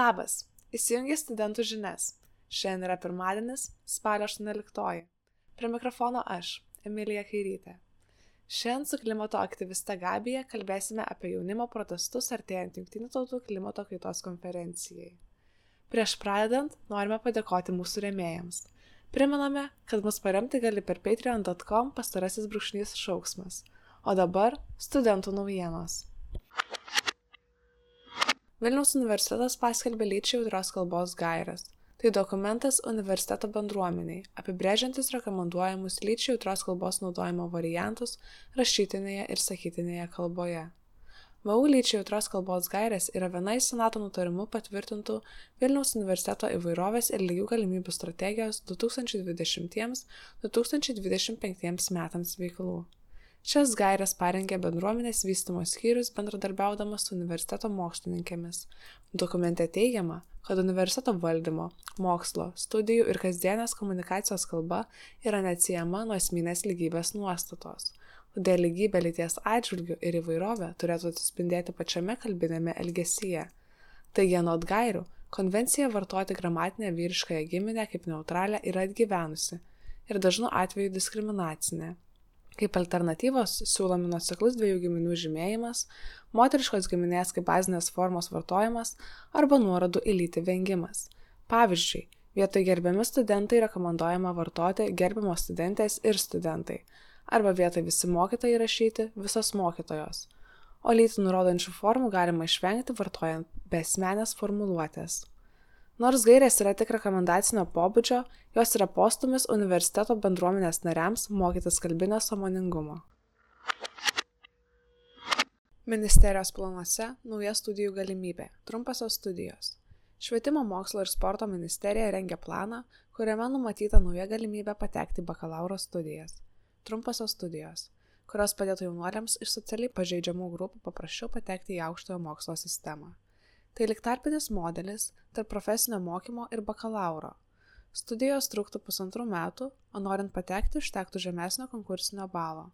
Labas, įsijungi studentų žinias. Šiandien yra pirmadienis, spalio 18. Prie mikrofono aš, Emilija Kairytė. Šiandien su klimato aktyviste Gabija kalbėsime apie jaunimo protestus artėjant Junktinių tautų klimato kaitos konferencijai. Prieš pradedant, norime padėkoti mūsų rėmėjams. Primename, kad mus paremti gali per patreon.com pastarasis brūkšnys šauksmas. O dabar studentų naujienos. Vilniaus universitetas paskelbė lyčiai jautrios kalbos gairias. Tai dokumentas universiteto bendruomeniai, apibrėžiantis rekomenduojamus lyčiai jautrios kalbos naudojimo variantus rašytinėje ir sakytinėje kalboje. VAU lyčiai jautrios kalbos gairės yra viena iš Senato nutarimų patvirtintų Vilniaus universiteto įvairovės ir lygių galimybių strategijos 2020-2025 metams veiklų. Šias gairias parengė bendruomenės vystymo skyrius bendradarbiaudamas su universiteto mokslininkėmis. Dokumente teigiama, kad universiteto valdymo, mokslo, studijų ir kasdienės komunikacijos kalba yra neatsiejama nuo esminės lygybės nuostatos. Todėl lygybė lyties atžvilgių ir įvairovė turėtų atsispindėti pačiame kalbinėme elgesyje. Taigi, anot gairių, konvencija vartoti gramatinę vyriškąją giminę kaip neutralią yra atgyvenusi ir dažnu atveju diskriminacinė. Kaip alternatyvos siūlomi nuoseklus dviejų giminių žymėjimas, moteriškos giminės kaip bazinės formos vartojimas arba nuorodų į lytį vengimas. Pavyzdžiui, vietoj gerbiami studentai rekomenduojama vartoti gerbiamos studentės ir studentai, arba vietoj visi mokytojai rašyti visos mokytojos, o lytį nurodančių formų galima išvengti vartojant besmenės formuluotės. Nors gairės yra tik rekomendacinio pobūdžio, jos yra postumis universiteto bendruomenės nariams mokytis kalbinio samoningumo. Ministerijos planuose nauja studijų galimybė - trumpasios studijos. Švietimo mokslo ir sporto ministerija rengia planą, kuriame numatyta nauja galimybė patekti bakalauro studijas. Trumpasios studijos, kurios padėtų jaunuoliams iš socialiai pažeidžiamų grupių paprasčiau patekti į aukštojo mokslo sistemą. Tai lik tarpinis modelis tarp profesinio mokymo ir bakalauro. Studijos truktų pusantrų metų, o norint patekti užtektų žemesnio konkursinio balo.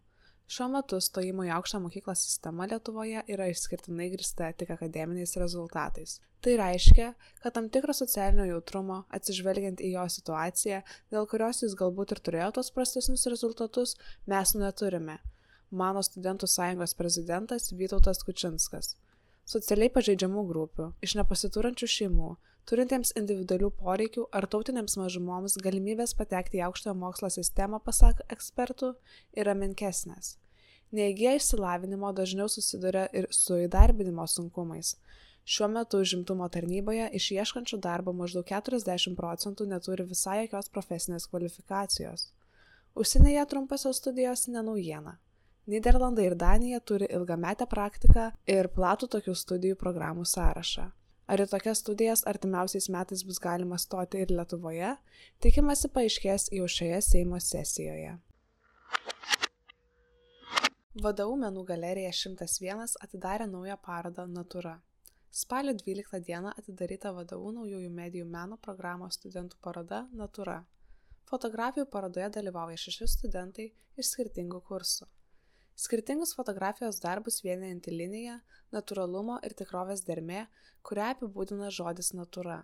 Šiuo metu stojimo į aukštą mokyklą sistema Lietuvoje yra išskirtinai grista tik akademiniais rezultatais. Tai reiškia, kad tam tikro socialinio jautrumo, atsižvelgiant į jo situaciją, dėl kurios jis galbūt ir turėjo tos prastesnius rezultatus, mes neturime. Mano studentų sąjungos prezidentas Vytautas Kučinskas socialiai pažeidžiamų grupių, iš nepasiturančių šeimų, turintiems individualių poreikių ar tautinėms mažumoms galimybės patekti į aukštojo mokslo sistemą, pasak ekspertų, yra menkesnės. Neįgyję išsilavinimo dažniau susiduria ir su įdarbinimo sunkumais. Šiuo metu užimtumo tarnyboje iš ieškančių darbo maždaug 40 procentų neturi visai jokios profesinės kvalifikacijos. Užsienyje trumpasios studijos nenaujiena. Niderlandai ir Danija turi ilgametę praktiką ir platų tokių studijų programų sąrašą. Ar į tokias studijas artimiausiais metais bus galima stoti ir Lietuvoje, tikimasi paaiškės jau šioje Seimo sesijoje. VDU menų galerija 101 atidarė naują parodą Natura. Spalio 12 dieną atidaryta VDU naujųjų medijų meno programos studentų paroda Natura. Fotografijų parodoje dalyvauja šeši studentai iš skirtingų kursų skirtingus fotografijos darbus vienijanti linija natūralumo ir tikrovės dermė kurią apibūdina žodis natūra.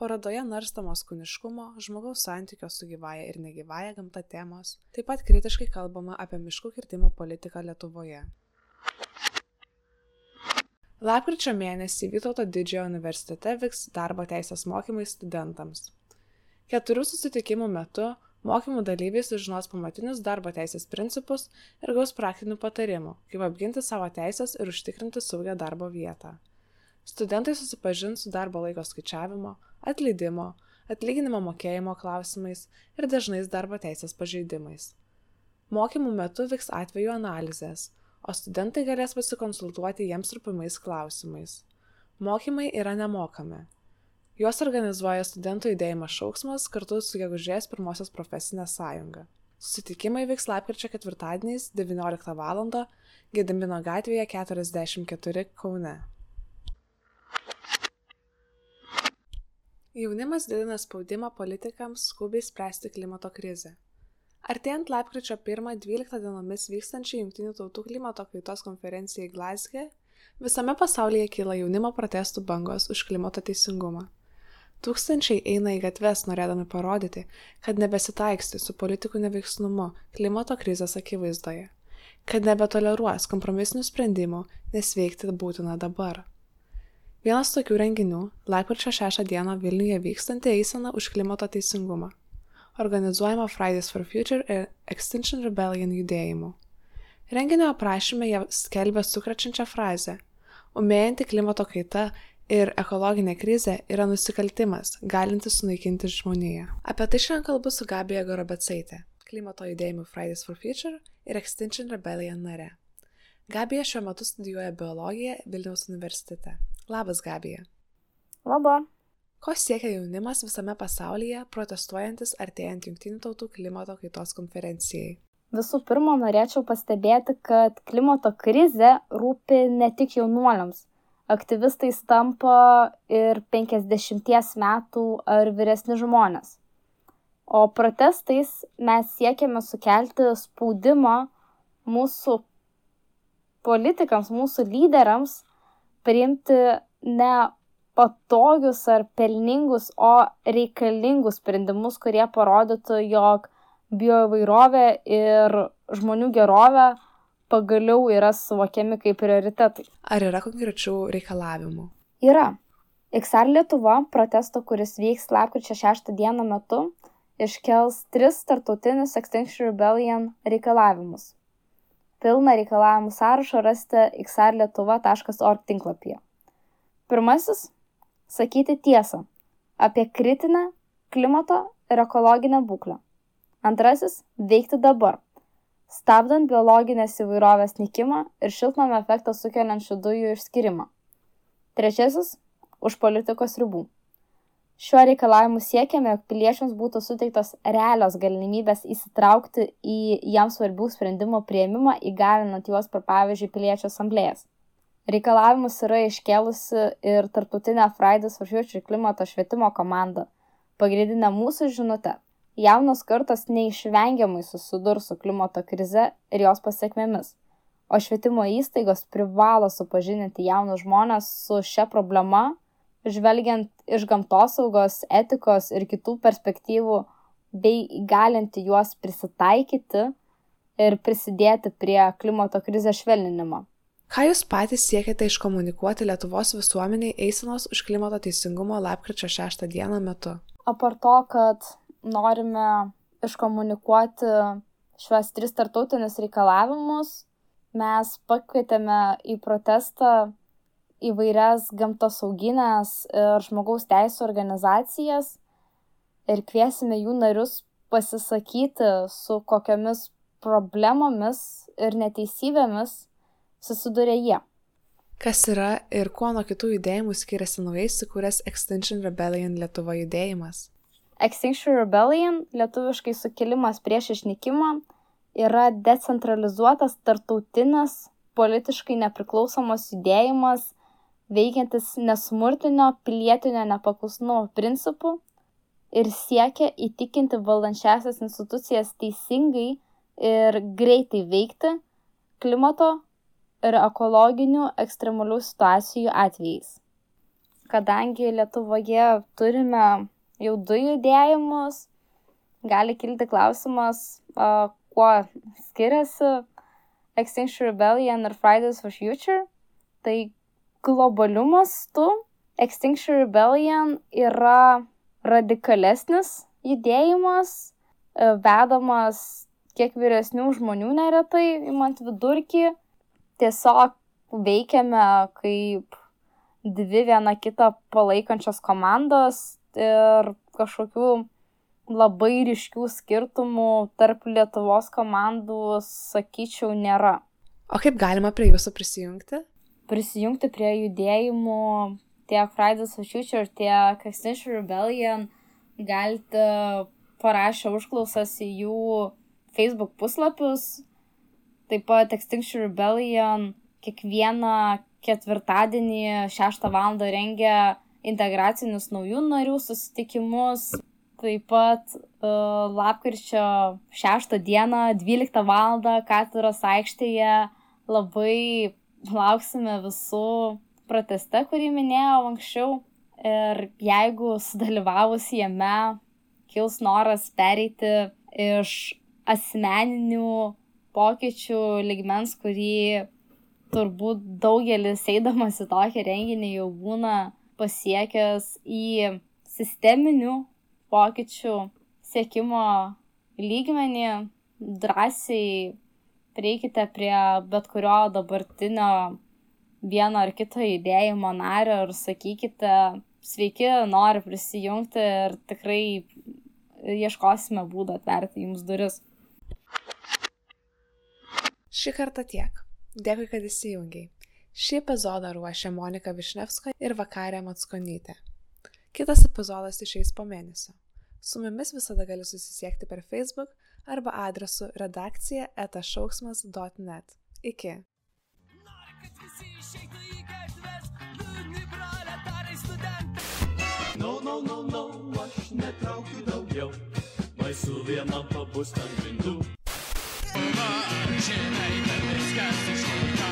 Parodoje narstomos kūniškumo žmogaus santykio su gyvąja ir negyvąja gamta temos. Taip pat kritiškai kalbama apie miškų kirtimo politiką lietuvoje. Lapkričio mėnesį Vytauto didžiojo universitete vyks darbo teisės mokymai studentams. Keturių susitikimų metu Mokymų dalyviai sužinos pamatinius darbo teisės principus ir gaus praktinių patarimų, kaip apginti savo teisės ir užtikrinti saugią darbo vietą. Studentai susipažins su darbo laiko skaičiavimo, atleidimo, atlyginimo mokėjimo klausimais ir dažnais darbo teisės pažeidimais. Mokymų metu vyks atveju analizės, o studentai galės pasikonsultuoti jiems rūpimais klausimais. Mokymai yra nemokami, Juos organizuoja studentų judėjimas šauksmas kartu su gegužės pirmosios profesinė sąjunga. Susitikimai vyks lapkričio ketvirtadieniais 19 val. Gedimino gatvėje 44 Kaune. Jaunimas didina spaudimą politikams skubiai spręsti klimato krizę. Artėjant lapkričio 1-12 dienomis vykstančiai Junktinių tautų klimato kaitos konferencijai Glasgow, Visame pasaulyje kyla jaunimo protestų bangos už klimato teisingumą. Tūkstančiai eina į gatves norėdami parodyti, kad nebesitaiksti su politikų neveiksnumu klimato krizės akivaizdoje, kad nebetoleruos kompromisinių sprendimų, nes veikti būtina dabar. Vienas tokių renginių - lapkričio 6 dieną Vilniuje vykstanti eisena už klimato teisingumą, organizuojama Fridays for Future ir Extinction Rebellion judėjimu. Renginio aprašyme jie skelbia sukrečiančią frazę Umėjanti klimato kaita ir ekologinė krizė yra nusikaltimas, galintis sunaikinti žmoniją. Apie tai šiandien kalbu su Gabija Gorobecaitė, klimato judėjimų Fridays for Future ir Extinction Rebellion nare. Gabija šiuo metu studijuoja biologiją Vilniaus universitete. Labas, Gabija. Labą. Ko siekia jaunimas visame pasaulyje, protestuojantis artėjant Junktinių tautų klimato kaitos konferencijai? Visų pirma, norėčiau pastebėti, kad klimato krizė rūpi ne tik jaunuoliams. Aktyvistais tampa ir 50 metų ar vyresni žmonės. O protestais mes siekiame sukelti spaudimą mūsų politikams, mūsų lyderiams priimti ne patogius ar pelningus, o reikalingus sprendimus, kurie parodytų, jog bioįvairovė ir žmonių gerovė pagaliau yra suvokiami kaip prioritetai. Ar yra konkrečių reikalavimų? Yra. XR Lietuva protesto, kuris vyks lapkričio 6 dieną metu, iškels tris tartutinius Extinction Rebellion reikalavimus. Pilną reikalavimų sąrašą rasite xrlietuva.org tinklapyje. Pirmasis - sakyti tiesą apie kritinę klimato ir ekologinę būklę Antrasis - veikti dabar, stabdant biologinės įvairovės nykimą ir šiltnamio efektą sukeliančių dujų išskirimą. Trečiasis - už politikos ribų. Šiuo reikalavimu siekiame, jog piliečiams būtų suteiktos realios galimybės įsitraukti į jam svarbių sprendimų prieimimą, įgalinant juos per pavyzdžiui piliečių asamblėjas. Reikalavimus yra iškėlusi ir tarptautinė Fridays for Future klimato švietimo komanda. Pagrindinė mūsų žinutė jaunos kartos neišvengiamai susidurs su klimato krize ir jos pasekmėmis o švietimo įstaigos privalo supažindinti jaunus žmones su šia problema žvelgiant iš gamtosaugos etikos ir kitų perspektyvų bei įgalinti juos prisitaikyti ir prisidėti prie klimato krizės švelninimo. Ką Jūs patys siekiate iškomunikuoti Lietuvos visuomeniai eisenos už klimato teisingumo lapkričio 6 dieną metu? Apart to, kad norime iškomunikuoti šiuos tris tartautinius reikalavimus, mes pakvietėme į protestą įvairias gamtosauginės ir žmogaus teisų organizacijas ir kviesime jų narius pasisakyti, su kokiamis problemomis ir neteisybėmis susiduria jie. Kas yra ir kuo nuo kitų judėjimų skiriasi naujai įsikūręs Extinction Rebellion Lietuva judėjimas? Extinction Rebellion, lietuviškai sukilimas prieš išnykimą, yra decentralizuotas tartautinis, politiškai nepriklausomas judėjimas, veikiantis nesmurtinio pilietinio nepaklusnumo principu ir siekia įtikinti valdančiasias institucijas teisingai ir greitai veikti klimato ir ekologinių ekstremalių situacijų atvejais. Kadangi Lietuvoje turime jau du judėjimus, gali kilti klausimas, uh, kuo skiriasi Extinction Rebellion ir Fridays for Future. Tai globaliu mastu Extinction Rebellion yra radikalesnis judėjimas, uh, vedamas kiek vyresnių žmonių neretai, imant vidurkį, tiesiog veikiame kaip dvi viena kitą palaikančios komandos, ir kažkokių labai ryškių skirtumų tarp Lietuvos komandų, sakyčiau, nėra. O kaip galima prie jūsų prisijungti? Prisijungti prie judėjimų tiek Fridays for Future, tiek Extinction Rebellion galite parašę užklausas į jų Facebook puslapius. Taip pat Extinction Rebellion kiekvieną ketvirtadienį 6 val. rengia integracinius naujų narių susitikimus. Taip pat uh, lapkričio 6 dieną 12 val. katedros aikštėje labai lauksime visų proteste, kurį minėjau anksčiau. Ir jeigu sudalyvavus jame kils noras pereiti iš asmeninių pokyčių ligmens, kurį turbūt daugelis eidamas į tokį renginį jau būna pasiekęs į sisteminių pokyčių siekimo lygmenį, drąsiai prieikite prie bet kurio dabartinio vieno ar kito judėjimo nario ir sakykite, sveiki, noriu prisijungti ir tikrai ieškosime būdų atverti jums duris. Šį kartą tiek. Dėkui, kad įsijungiai. Šį epizodą ruošė Monika Višnevska ir Vakarė Matskonytė. Kitas epizodas išeis po mėnesio. Su mumis visada gali susisiekti per Facebook arba adresu redakcija etašauksmas.net. Iki. No, no, no, no, aš netraukiu daugiau, baisu vienam pabust ant grindų. Žinai, kad viskas išlaikame,